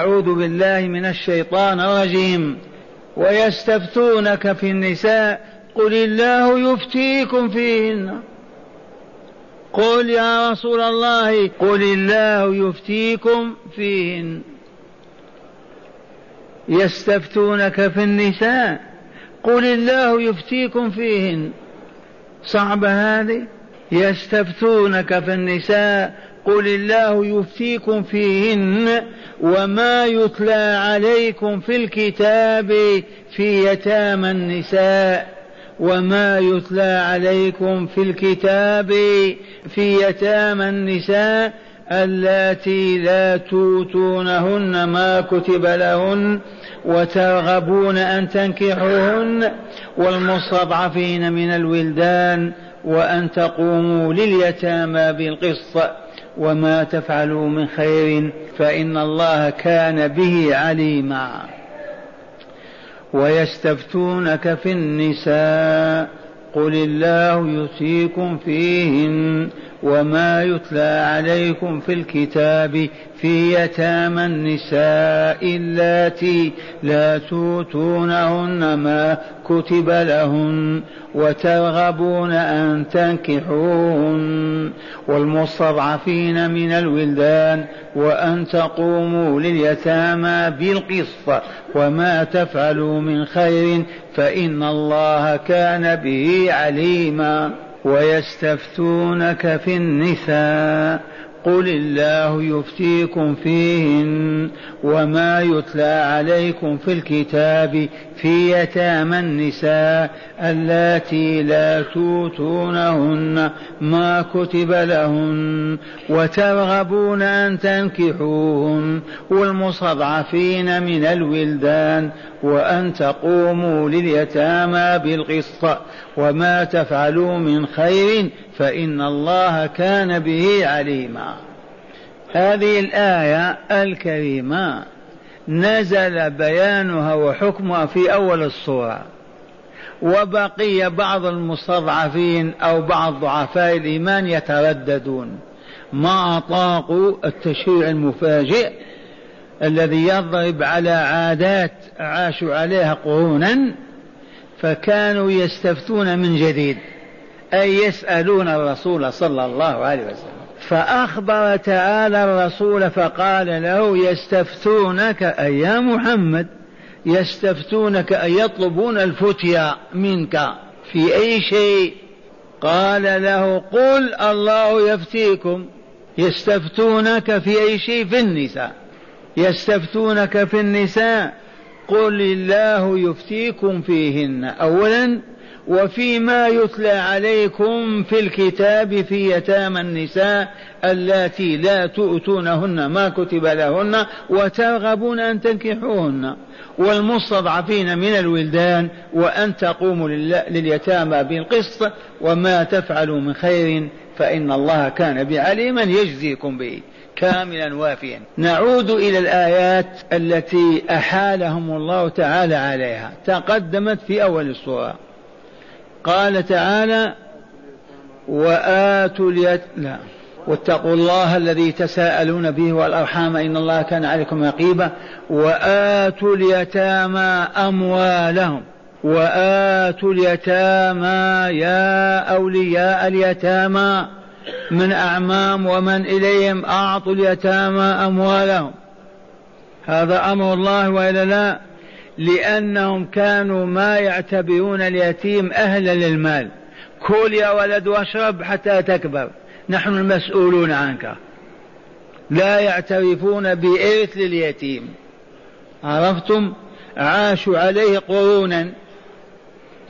أعوذ بالله من الشيطان الرجيم ويستفتونك في النساء قل الله يفتيكم فيهن. قل يا رسول الله قل الله يفتيكم فيهن. يستفتونك في النساء قل الله يفتيكم فيهن. صعبة هذه؟ يستفتونك في النساء قل الله يفتيكم فيهن وما يتلى عليكم في الكتاب في يتامى النساء وما يتلى عليكم في الكتاب في يتامى النساء اللاتي لا توتونهن ما كتب لهن وترغبون ان تنكحوهن والمستضعفين من الولدان وان تقوموا لليتامى بالقسط وما تفعلوا من خير فإن الله كان به عليما. ويستفتونك في النساء. قل الله يؤتيكم فيهن وما يتلى عليكم في الكتاب في يتامى النساء اللاتي لا توتونهن ما كتب لهن وترغبون أن تنكحوهن والمستضعفين من الولدان وأن تقوموا لليتامى بالقسط وما تفعلوا من خير فإن الله كان به عليما ويستفتونك في النساء قل الله يفتيكم فيهن وما يتلى عليكم في الكتاب في يتامى النساء اللاتي لا توتونهن ما كتب لهن وترغبون ان تنكحوهن والمستضعفين من الولدان وان تقوموا لليتامى بالقسط وما تفعلوا من خير فان الله كان به عليما هذه الآية الكريمة نزل بيانها وحكمها في أول الصورة وبقي بعض المستضعفين أو بعض ضعفاء الإيمان يترددون ما اطاقوا التشريع المفاجئ الذي يضرب على عادات عاشوا عليها قرونا فكانوا يستفتون من جديد أي يسألون الرسول صلى الله عليه وسلم. فأخبر تعالى الرسول فقال له يستفتونك أي يا محمد يستفتونك أي يطلبون الفتيا منك في أي شيء؟ قال له قل الله يفتيكم. يستفتونك في أي شيء؟ في النساء. يستفتونك في النساء. قل الله يفتيكم فيهن. أولا وفيما يتلى عليكم في الكتاب في يتامى النساء اللاتي لا تؤتونهن ما كتب لهن وترغبون أن تنكحوهن. والمستضعفين من الولدان وأن تقوموا لليتامى بالقسط وما تفعلوا من خير فإن الله كان بعليما يجزيكم به. كاملا وافيا. نعود إلى الآيات التي أحالهم الله تعالى عليها. تقدمت في أول السورة. قال تعالى وآتوا اليت... لا. واتقوا الله الذي تساءلون به والأرحام إن الله كان عليكم رقيبا. وآتوا اليتامى أموالهم. وآتوا اليتامى يا أولياء اليتامى من أعمام ومن إليهم. أعطوا اليتامى أموالهم. هذا أمر الله وإلا لا؟ لأنهم كانوا ما يعتبرون اليتيم أهلا للمال. كل يا ولد واشرب حتى تكبر. نحن المسؤولون عنك. لا يعترفون بإرث لليتيم عرفتم؟ عاشوا عليه قرونا.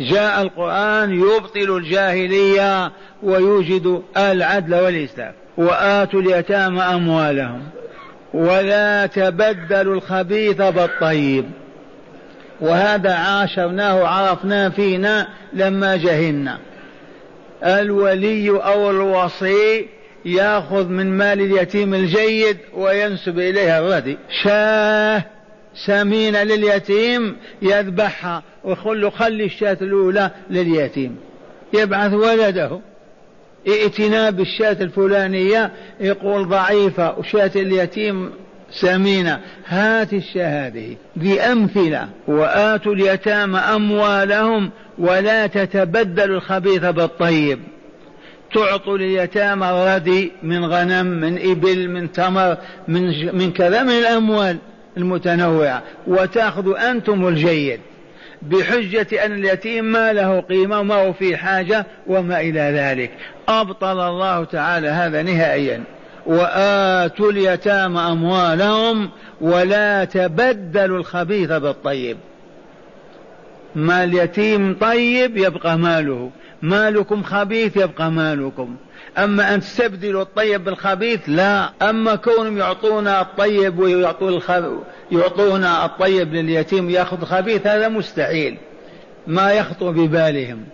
جاء القرآن يبطل الجاهلية ويوجد العدل والإسلام. وآتوا اليتامى أموالهم. ولا تبدلوا الخبيث بالطيب. وهذا عاشرناه عرفناه فينا لما جهلنا. الولي أو الوصي يأخذ من مال اليتيم الجيد وينسب إليها الردي. شاه سمينة لليتيم يذبحها ويقول خلي الشاة الأولى لليتيم. يبعث ولده. ائتنا بالشاة الفلانية يقول ضعيفة وشاة اليتيم سمينا هات الشهادة بأمثلة وآتوا اليتامى أموالهم ولا تتبدلوا الخبيث بالطيب. تعطوا اليتامى ردي من غنم من إبل من تمر من, من كذا من الأموال المتنوعة. وتأخذوا أنتم الجيد بحجة أن اليتيم ما له قيمة وما هو في حاجة وما إلى ذلك. أبطل الله تعالى هذا نهائيا. وآتوا اليتامى أموالهم ولا تبدلوا الخبيث بالطيب. ما اليتيم طيب يبقى ماله مالكم خبيث يبقى مالكم. أما أن تستبدلوا الطيب بالخبيث لا. أما كونهم يعطونا الطيب ويعطون الخب... يعطونا الطيب لليتيم ويأخذ الخبيث هذا مستحيل. ما يخطر ببالهم.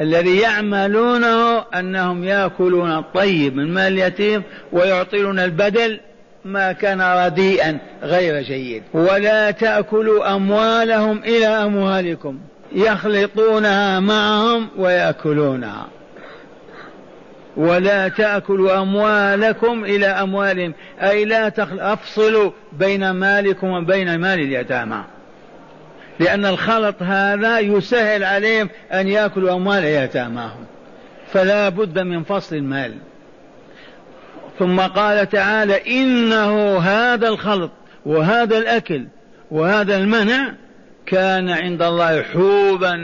الذي يعملونه أنهم يأكلون الطيب من مال اليتيم ويعطون البدل ما كان رديئا غير جيد. ولا تأكلوا أموالهم إلى أموالكم. يخلطونها معهم ويأكلونها. ولا تأكلوا أموالكم إلى أموالهم. أي لا أفصلوا بين مالكم وبين مال اليتامى. لأن الخلط هذا يسهل عليهم أن يأكلوا أموال يتاماهم. فلا بد من فصل المال. ثم قال تعالى إنه هذا الخلط وهذا الأكل وهذا المنع كان عند الله حوبا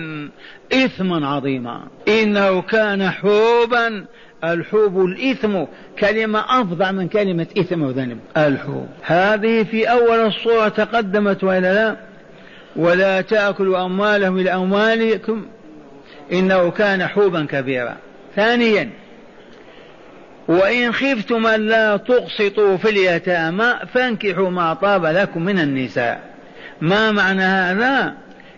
إثما عظيما. إنه كان حوبا الحوب الإثم كلمة أفظع من كلمة إثم وذنب. الحوب. هذه في أول الصورة تقدمت وإلا لا؟ ولا تأكلوا أموالهم إلى أموالكم إنه كان حوبا كبيرا. ثانيا وإن خفتم أن لا تقسطوا في اليتامى فانكحوا ما طاب لكم من النساء. ما معنى هذا؟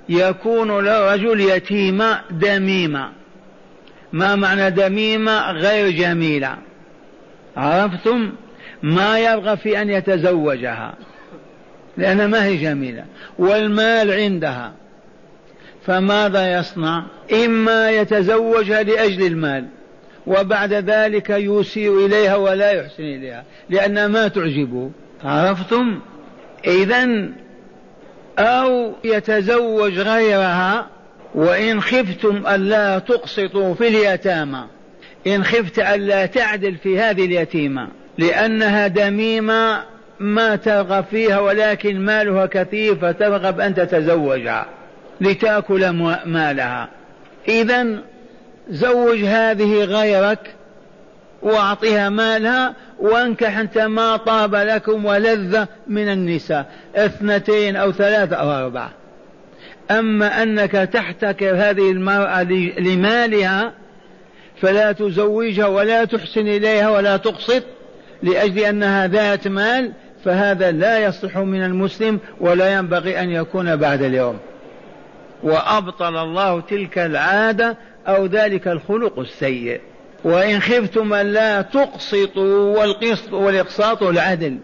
يكون لرجل يتيمة دميمة ما معنى دميمة غير جميلة. عرفتم؟ ما يرغب في أن يتزوجها. لأنها ما هي جميلة. والمال عندها. فماذا يصنع؟ إما يتزوجها لأجل المال. وبعد ذلك يسيء إليها ولا يحسن إليها. لأنها ما تعجبه. عرفتم؟ إذا أو يتزوج غيرها وإن خفتم ألا تقسطوا في اليتامى. إن خفت ألا تعدل في هذه اليتيمة. لأنها دميمة ما ترغب فيها ولكن مالها كثير فترغب أن تتزوجها لتأكل مالها. إذا زوج هذه غيرك واعطها مالها وانكح أنت ما طاب لكم ولذ من النساء. اثنتين أو ثلاثة أو أربعة. أما أنك تحتكر هذه المرأة لمالها فلا تزوجها ولا تحسن إليها ولا تقسط لأجل أنها ذات مال فهذا لا يصح من المسلم ولا ينبغي أن يكون بعد اليوم. وأبطل الله تلك العادة أو ذلك الخلق السيء. وإن خفتم أن لا تقسطوا والقسط والإقساط العدل.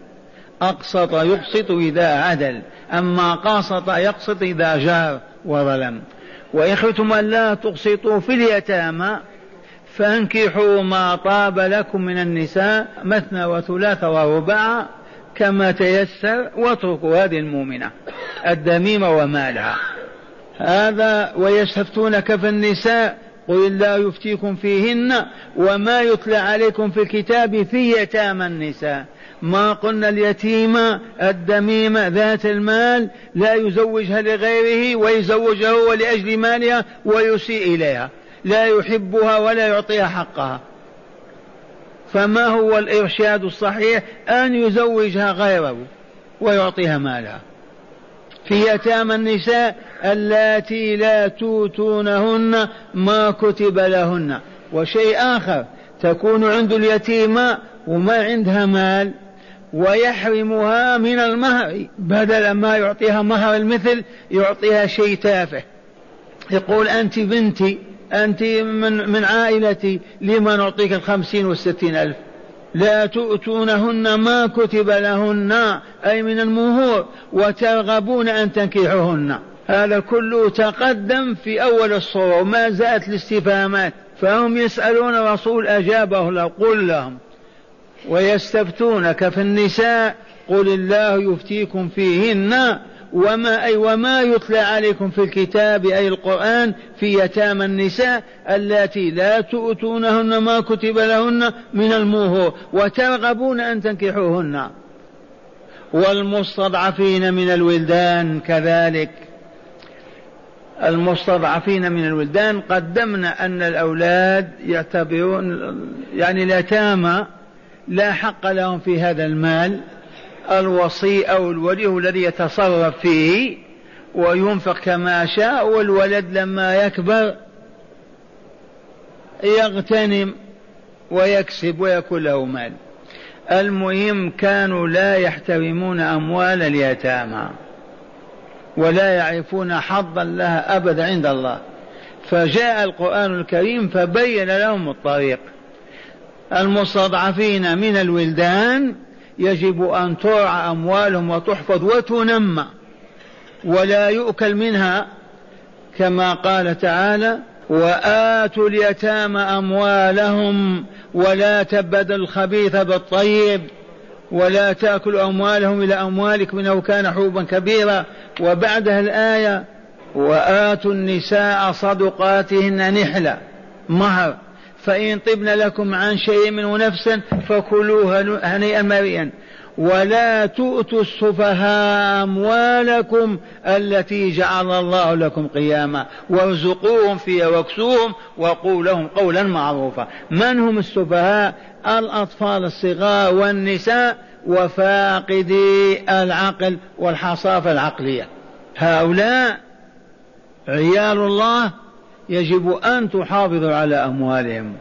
أقسط يقسط إذا عدل أما قاسط يقسط إذا جار وظلم. وإن خفتم أن لا تقسطوا في اليتامى فأنكحوا ما طاب لكم من النساء مثنى وثلاث ورباع كما تيسر واتركوا هذه المؤمنة الدميمة ومالها. هذا ويستفتونك في النساء قل الله يفتيكم فيهن وما يتلى عليكم في الكتاب في يتامى النساء. ما قلنا اليتيمة الدميمة ذات المال لا يزوجها لغيره ويزوجها هو لأجل مالها ويسيء إليها. لا يحبها ولا يعطيها حقها. فما هو الإرشاد الصحيح أن يزوجها غيره ويعطيها مالها؟ في يتامى النساء اللاتي لا توتونهن ما كتب لهن. وشيء آخر تكون عند اليتيمة وما عندها مال ويحرمها من المهر. بدل ما يعطيها مهر المثل يعطيها شيء تافه. يقول أنت بنتي أنت من, من عائلتي لما نعطيك الخمسين والستين ألف؟ لا تؤتونهن ما كتب لهن أي من المهور وترغبون أن تنكحوهن. هذا كله تقدم في أول الصورة وما زالت الاستفهامات. فهم يسألون الرسول أجابه له قل لهم. ويستفتونك في النساء قل الله يفتيكم فيهن. وما أي وما يتلى عليكم في الكتاب أي القرآن في يتامى النساء اللاتي لا تؤتونهن ما كتب لهن من المهور وترغبون أن تنكحوهن. والمستضعفين من الولدان كذلك. المستضعفين من الولدان قدمنا أن الأولاد يعتبرون يعني اليتامى لا حق لهم في هذا المال. الوصي أو الولي الذي يتصرف فيه وينفق كما شاء والولد لما يكبر يغتنم ويكسب ويكون له مال. المهم كانوا لا يحترمون أموال اليتامى ولا يعرفون حظا لها أبدا عند الله. فجاء القرآن الكريم فبين لهم الطريق. المستضعفين من الولدان يجب أن ترعى أموالهم وتحفظ وتنمى ولا يؤكل منها كما قال تعالى وآتوا اليتامى أموالهم ولا تبدل الخبيث بالطيب ولا تأكلوا أموالهم إلى أموالكم إنه كان حوبا كبيرا. وبعدها الآية وآتوا النساء صدقاتهن نحلة. مهر. فإن طبن لكم عن شيء منه نفسا فكلوها هنيئا مريئا ولا تؤتوا السفهاء أموالكم التي جعل الله لكم قياما. وارزقوهم فيها واكسوهم وقولوا لهم قولا معروفا. من هم السفهاء؟ الأطفال الصغار والنساء وفاقدي العقل والحصافة العقلية. هؤلاء عيال الله يجب أن تحافظوا على أموالهم.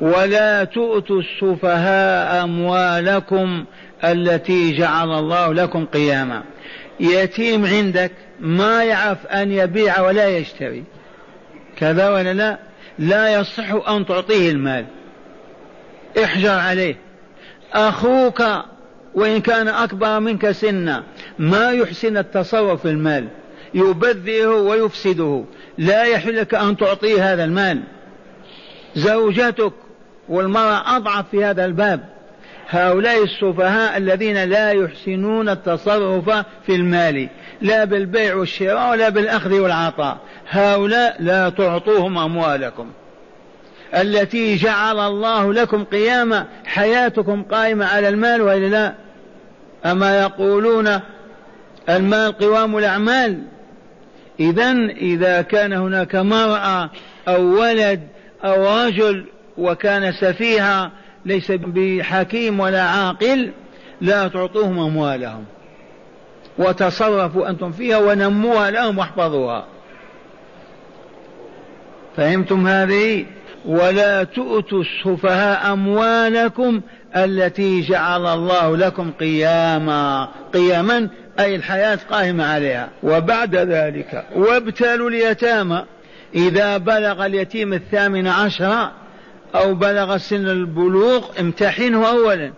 ولا تؤتوا السفهاء أموالكم التي جعل الله لكم قياما. يتيم عندك ما يعرف أن يبيع ولا يشتري. كذا ولا لا؟ لا يصح أن تعطيه المال. احجر عليه. أخوك وإن كان أكبر منك سنا ما يحسن التصرف في المال. يبذره ويفسده. لا يحل لك أن تعطيه هذا المال. زوجتك والمرأة أضعف في هذا الباب. هؤلاء السفهاء الذين لا يحسنون التصرف في المال. لا بالبيع والشراء ولا بالأخذ والعطاء. هؤلاء لا تعطوهم أموالكم. التي جعل الله لكم قياما حياتكم قائمة على المال وإلا لا؟ أما يقولون المال قوام الأعمال؟ إذا إذا كان هناك مرأة أو ولد أو رجل وكان سفيها ليس بحكيم ولا عاقل لا تعطوهم أموالهم. وتصرفوا أنتم فيها ونموها لهم واحفظوها. فهمتم هذه؟ ولا تؤتوا السفهاء أموالكم التي جعل الله لكم قياما. قياما أي الحياة قائمة عليها. وبعد ذلك وابتلوا اليتامى. إذا بلغ اليتيم الثامن عشر أو بلغ سن البلوغ امتحنه أولا.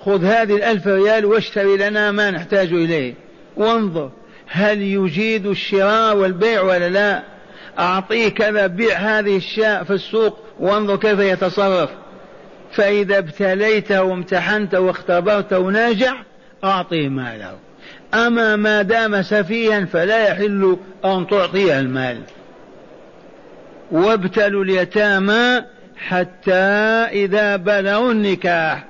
خذ هذه الألف ريال واشتري لنا ما نحتاج إليه. وانظر هل يجيد الشراء والبيع ولا لا؟ أعطيه كذا بيع هذه الشاء في السوق وانظر كيف يتصرف. فإذا ابتليته وامتحنته واختبرته وناجح أعطيه ماله. أما ما دام سفيها فلا يحل أن تعطيه المال. وابتلوا اليتامى حتى إذا بلغوا النكاح.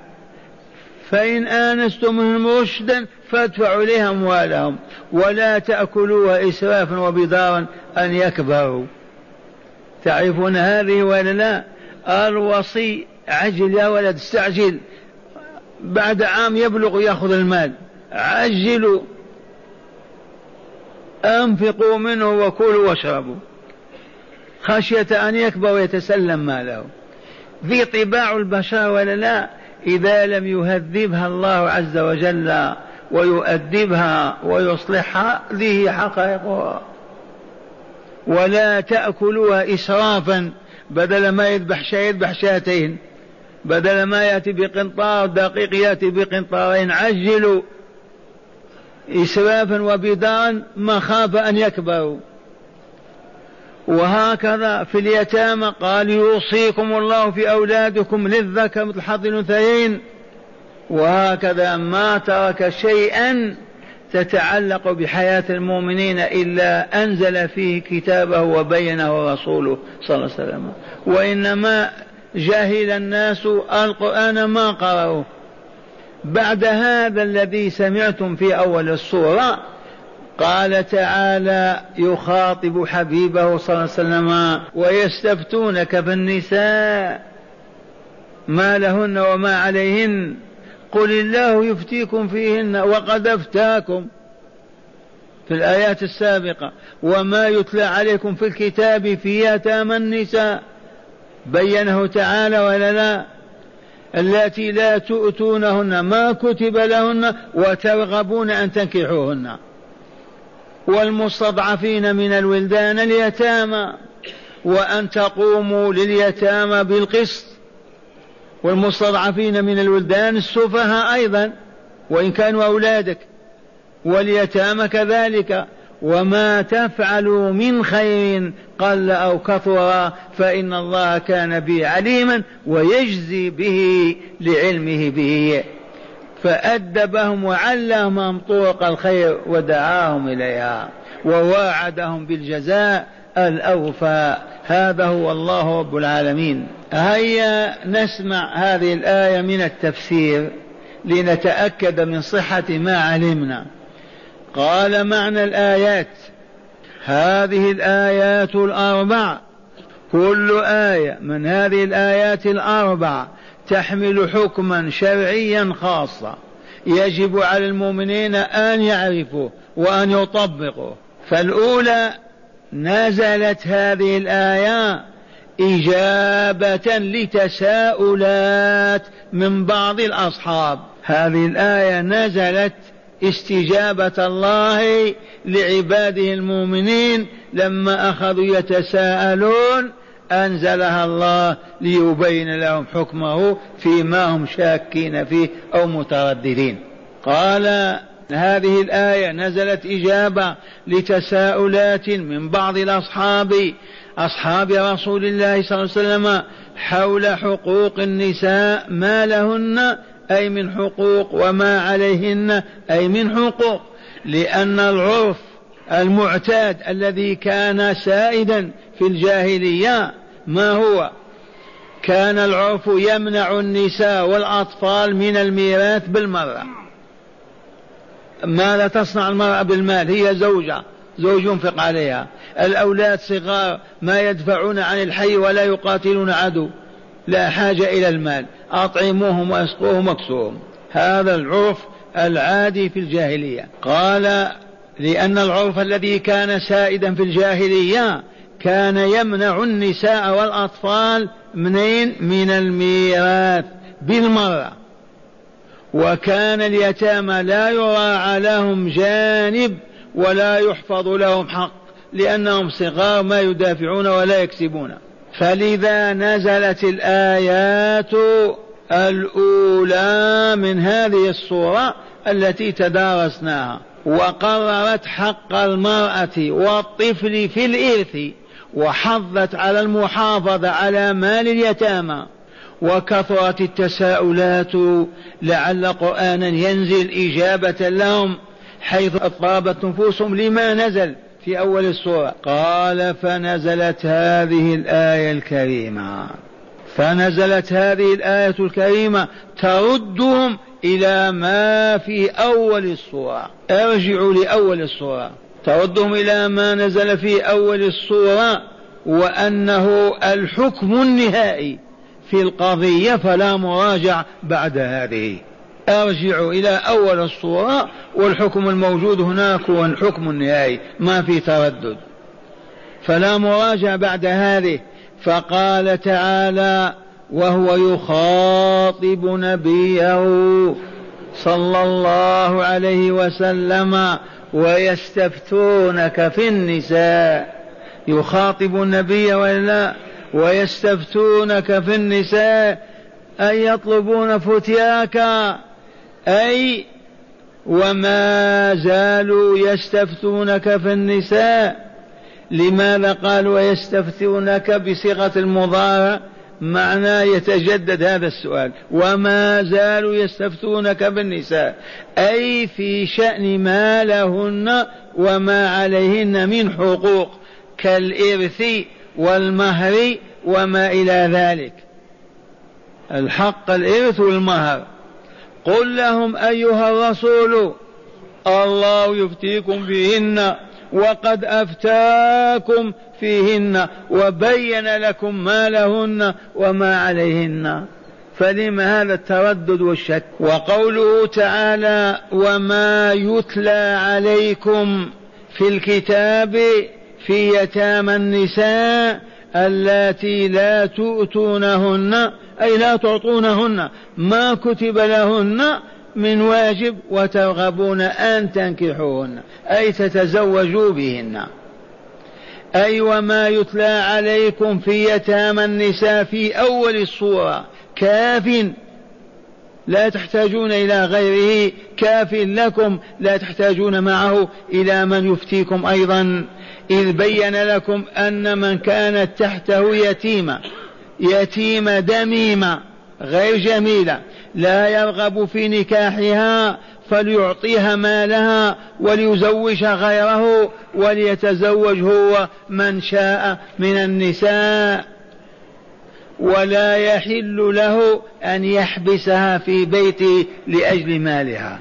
فإن آنستم منهم رشدا فادفعوا إليهم أموالهم ولا تأكلوها إسرافا وبدارا أن يكبروا. تعرفون هذه ولا لا؟ الوصي عجل يا ولد استعجل. بعد عام يبلغ يأخذ المال. عجلوا. أنفقوا منه وكلوا واشربوا. خشية أن يكبر ويتسلم ماله. ذي طباع البشر ولا لا؟ إذا لم يهذبها الله عز وجل ويؤدبها ويصلحها ذي حقائقها. ولا تأكلوها إسرافا بدل ما يذبح شيء يذبح شاتين. بدل ما يأتي بقنطار دقيق يأتي بقنطارين. عجلوا. إسرافا وبدارا مخافة أن يكبروا. وهكذا في اليتامى قال يوصيكم الله في أولادكم للذكر مثل حظ الأنثيين. وهكذا ما ترك شيئا تتعلق بحياة المؤمنين إلا أنزل فيه كتابه وبينه رسوله صلى الله عليه وسلم. وإنما جهل الناس القرآن ما قرأوه. بعد هذا الذي سمعتم في أول السورة قال تعالى يخاطب حبيبه صلى الله عليه وسلم ويستفتونك في النساء ما لهن وما عليهن. قل الله يفتيكم فيهن وقد افتاكم. في الآيات السابقة وما يتلى عليكم في الكتاب في يتامى النساء. بينه تعالى ولا لا اللاتي لا تؤتونهن ما كتب لهن وترغبون أن تنكحوهن. والمستضعفين من الولدان اليتامى وأن تقوموا لليتامى بالقسط. والمستضعفين من الولدان السفهاء أيضا وإن كانوا أولادك. واليتامى كذلك. وما تفعلوا من خير قل أو كثر فإن الله كان به عليما ويجزي به لعلمه به. فأدبهم وعلمهم طرق الخير ودعاهم إليها وواعدهم بالجزاء الأوفى. هذا هو الله رب العالمين. هيا نسمع هذه الآية من التفسير لنتأكد من صحة ما علمنا. قال معنى الآيات. هذه الآيات الأربع. كل آية من هذه الآيات الأربع تحمل حكما شرعيا خاصا. يجب على المؤمنين أن يعرفوه وأن يطبقوه فالأولى نزلت هذه الآية إجابة لتساؤلات من بعض الأصحاب. هذه الآية نزلت استجابة الله لعباده المؤمنين لما أخذوا يتساءلون أنزلها الله ليبين لهم حكمه فيما هم شاكين فيه أو مترددين. قال هذه الآية نزلت إجابة لتساؤلات من بعض الأصحاب أصحاب رسول الله صلى الله عليه وسلم حول حقوق النساء ما لهن أي من حقوق وما عليهن أي من حقوق لأن العرف المعتاد الذي كان سائدا في الجاهلية ما هو؟ كان العرف يمنع النساء والأطفال من الميراث بالمرة ماذا تصنع المرأة بالمال هي زوجة زوج ينفق عليها. الأولاد صغار ما يدفعون عن الحي ولا يقاتلون عدو. لا حاجة إلى المال. أطعموهم وأسقوهم واكسوهم. هذا العرف العادي في الجاهلية. قال لأن العرف الذي كان سائدا في الجاهلية كان يمنع النساء والأطفال منين؟ من الميراث بالمرة وكان اليتامى لا يراعى لهم جانب ولا يحفظ لهم حق لأنهم صغار ما يدافعون ولا يكسبون. فلذا نزلت الآيات الأولى من هذه الصورة التي تدارسناها وقررت حق المرأة والطفل في الإرث وحضت على المحافظة على مال اليتامى وكثرت التساؤلات لعل قرآنا ينزل إجابة لهم حيث أطابت نفوسهم لما نزل. في أول السورة قال فنزلت هذه الآية الكريمة. فنزلت هذه الآية الكريمة تردهم إلى ما في أول السورة. ارجعوا لأول السورة. تردهم إلى ما نزل في أول السورة وأنه الحكم النهائي في القضية فلا مراجع بعد هذه. ارجعوا إلى أول الصورة والحكم الموجود هناك هو الحكم النهائي ما في تردد. فلا مراجع بعد هذه. فقال تعالى وهو يخاطب نبيه صلى الله عليه وسلم ويستفتونك في النساء. يخاطب النبي ولا ويستفتونك في النساء أي يطلبون فتياك أي وما زالوا يستفتونك في النساء. لماذا قالوا ويستفتونك بصيغة المضارع؟ معناه يتجدد هذا السؤال. وما زالوا يستفتونك بالنساء أي في شأن ما لهن وما عليهن من حقوق. كالإرث والمهر وما إلى ذلك. الحق الإرث والمهر. قل لهم أيها الرسول الله يفتيكم فيهن وقد أفتاكم فيهن وبين لكم ما لهن وما عليهن. فلم هذا التردد والشك؟ وقوله تعالى وما يتلى عليكم في الكتاب في يتامى النساء اللاتي لا تؤتونهن أي لا تعطونهن ما كتب لهن من واجب وترغبون أن تنكحوهن أي تتزوجوا بهن. أي وما يتلى عليكم في يتامى النساء في أول الصورة كاف لا تحتاجون إلى غيره كاف لكم لا تحتاجون معه إلى من يفتيكم أيضا. إذ بين لكم أن من كانت تحته يتيمة يتيمة دميمة غير جميلة لا يرغب في نكاحها فليعطيها مالها وليزوجها غيره وليتزوج هو من شاء من النساء. ولا يحل له أن يحبسها في بيته لأجل مالها.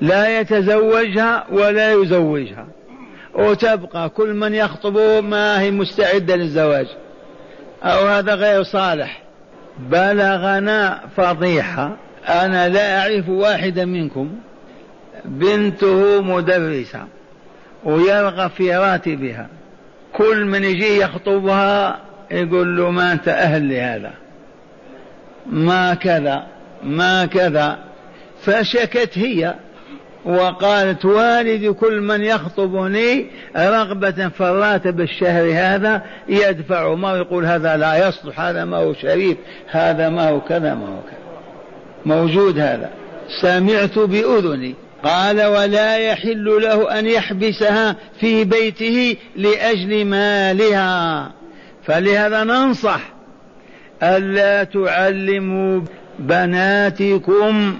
لا يتزوجها ولا يزوجها. وتبقى كل من يخطبه ما هي مستعدة للزواج. أو هذا غير صالح. بلغنا فضيحة أنا لا أعرف واحدا منكم بنته مدرسة ويرغب في راتبها. كل من يجي يخطبها يقول له ما أنت أهل لهذا. ما كذا ما كذا. فشكت هي. وقالت والدي كل من يخطبني رغبة في الراتب الشهري هذا يدفع. ما يقول هذا لا يصلح هذا ما هو شريف هذا ما هو كذا ما هو كذا. موجود هذا. سمعت بأذني. قال ولا يحل له أن يحبسها في بيته لأجل مالها. فلهذا ننصح ألا تعلموا بناتكم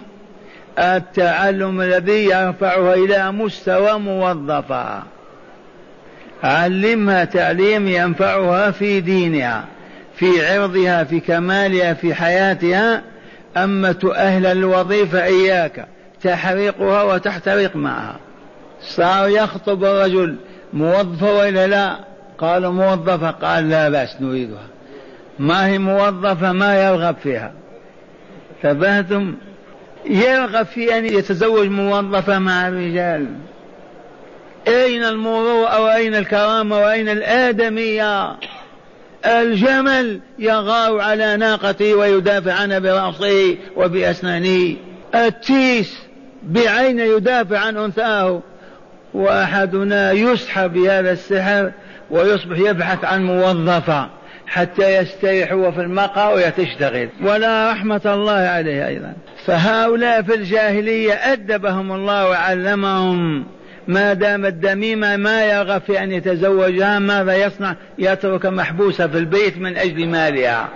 التعلم الذي يرفعها إلى مستوى موظفة. علمها تعليم ينفعها في دينها في عرضها في كمالها في حياتها. أما تؤهل الوظيفة إياك تحرقها وتحترق معها. صار يخطب الرجل موظفة وإلا لا؟ قالوا موظفة قال لا بأس نريدها. ما هي موظفة؟ ما يرغب فيها. تبهتم يرغب في أن يتزوج موظفة مع الرجال. أين المروءة وأين الكرامة وأين الآدمية؟ الجمل يغار على ناقته ويدافع عنها برأسه وبأسنانه التيس بعين يدافع عن أنثاه. وأحدنا يسحب بهذا السحر ويصبح يبحث عن موظفة. حتى يستريح هو في المقهى ويتشتغل ولا رحمة الله عليه أيضا. فهؤلاء في الجاهلية أدبهم الله وعلمهم. ما دامت دميمة ما يرغب في أن يتزوجها ماذا يصنع؟ يترك محبوسة في البيت من أجل مالها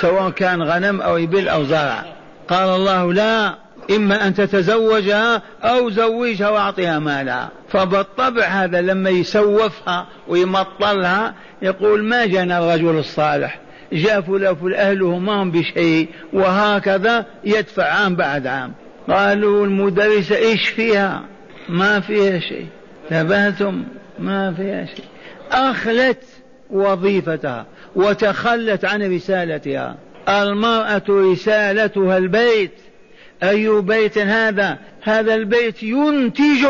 سواء كان غنم أو إبل أو زرع. قال الله لا إما أن تتزوجها أو زوجها وأعطيها مالها. فبالطبع هذا لما يسوفها ويمطلها يقول ما جانا الرجل الصالح؟ جاء فلان أهله ما هم بشيء وهكذا يدفع عام بعد عام. قالوا المدرسة إيش فيها؟ ما فيها شيء. نبهتم ما فيها شيء. أخلت وظيفتها وتخلت عن رسالتها. المرأة رسالتها البيت. أي بيت هذا؟ هذا البيت ينتج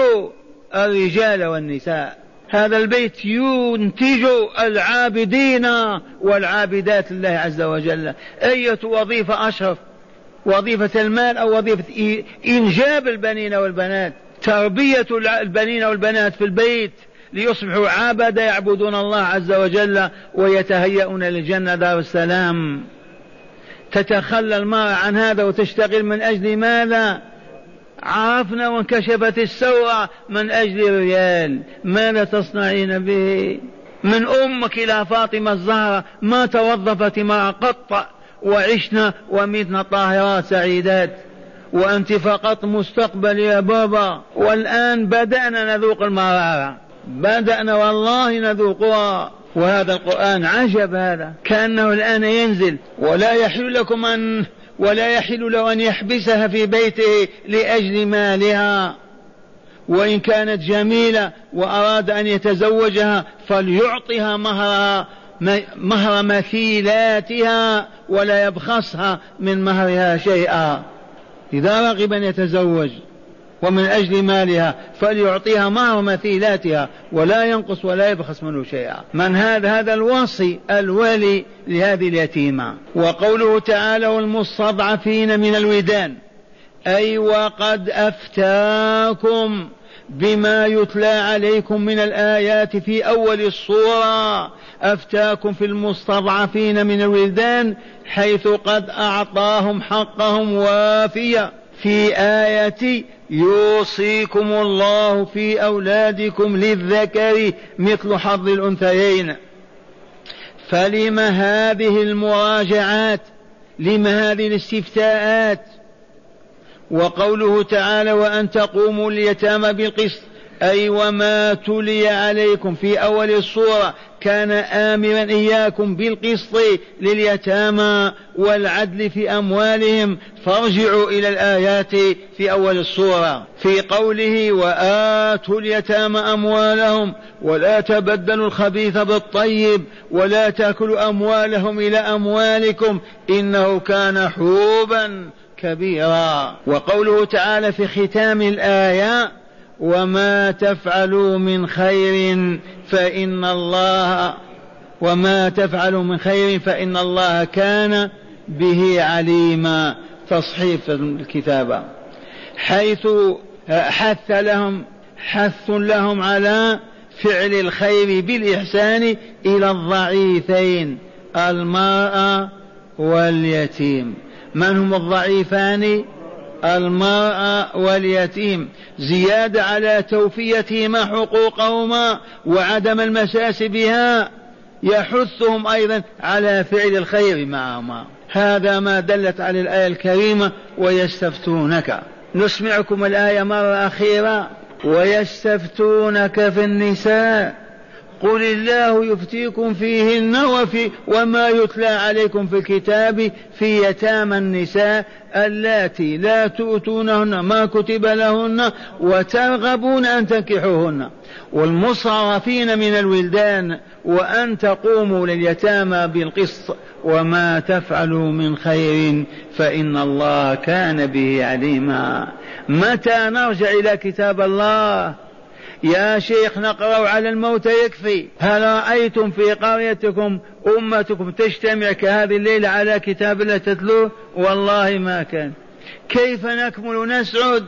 الرجال والنساء. هذا البيت ينتج العابدين والعابدات لله عز وجل. أية وظيفة أشرف؟ وظيفة المال أو وظيفة إنجاب البنين والبنات؟ تربية البنين والبنات في البيت ليصبحوا عبدا يعبدون الله عز وجل ويتهيئون للجنة دار السلام. تتخلى المرأة عن هذا وتشتغل من أجل ماذا؟ عرفنا وانكشفت السوء. من أجل الريال؟ ماذا تصنعين به؟ من أمك إلى فاطمة الزهرة ما توظفت ما قط. وعشنا ومتنا طاهرات سعيدات. وأنت فقط مستقبل يا بابا. والآن بدأنا نذوق المرارة. بدأنا والله نذوقها. وهذا القرآن عجب هذا. كأنه الآن ينزل. ولا يحل لكم أن ولا يحل له أن يحبسها في بيته لأجل مالها. وإن كانت جميلة وأراد أن يتزوجها فليعطها مهرها مهر مثيلاتها ولا يبخسها من مهرها شيئا. إذا رغب أن يتزوج ومن أجل مالها فليعطيها مهر مثيلاتها ولا ينقص ولا يبخس منه شيئا. من هذا هذا الوصي الولي لهذه اليتيمة. وقوله تعالى والمستضعفين من الودان. أي وقد أفتاكم بما يتلى عليكم من الآيات في أول الصورة. أفتاكم في المستضعفين من الولدان حيث قد أعطاهم حقهم وافيا في آية يوصيكم الله في أولادكم للذكر مثل حظ الأنثيين. فلم هذه المراجعات؟ لم هذه الاستفتاءات؟ وقوله تعالى وأن تقوموا اليتامى بالقسط أي وما تلي عليكم في أول الصورة كان آمرا إياكم بالقسط لليتامى والعدل في أموالهم فارجعوا إلى الآيات في أول السورة في قوله وآتوا اليتامى أموالهم ولا تبدلوا الخبيث بالطيب ولا تأكلوا أموالهم إلى أموالكم إنه كان حوبا كبيرا. وقوله تعالى في ختام الآية وما تفعلوا من خير فإن الله وما تفعلوا من خير فإن الله كان به عليما. تصحيف الكتابة. حيث حث لهم حث لهم على فعل الخير بالإحسان إلى الضعيفين المرأة واليتيم. من هم الضعيفان؟ المرأة واليتيم زيادة على توفيتهما حقوقهما وعدم المساس بها يحثهم أيضا على فعل الخير معهما. هذا ما دلت على الآية الكريمة ويستفتونك. نسمعكم الآية مرة أخيرة. ويستفتونك في النساء. قل الله يفتيكم فيهن وفي وما يتلى عليكم في الكتاب في يتامى النساء اللاتي لا تؤتونهن ما كتب لهن وترغبون ان تنكحوهن والمصرفين من الولدان وان تقوموا لليتامى بالقسط وما تفعلوا من خير فان الله كان به عليما متى نرجع إلى كتاب الله يا شيخ نقرأ على الموت يكفي. هل رأيتم في قريتكم أمتكم تجتمع كهذه الليلة على كتاب الله تتلوه؟ والله ما كان. كيف نكمل نسعد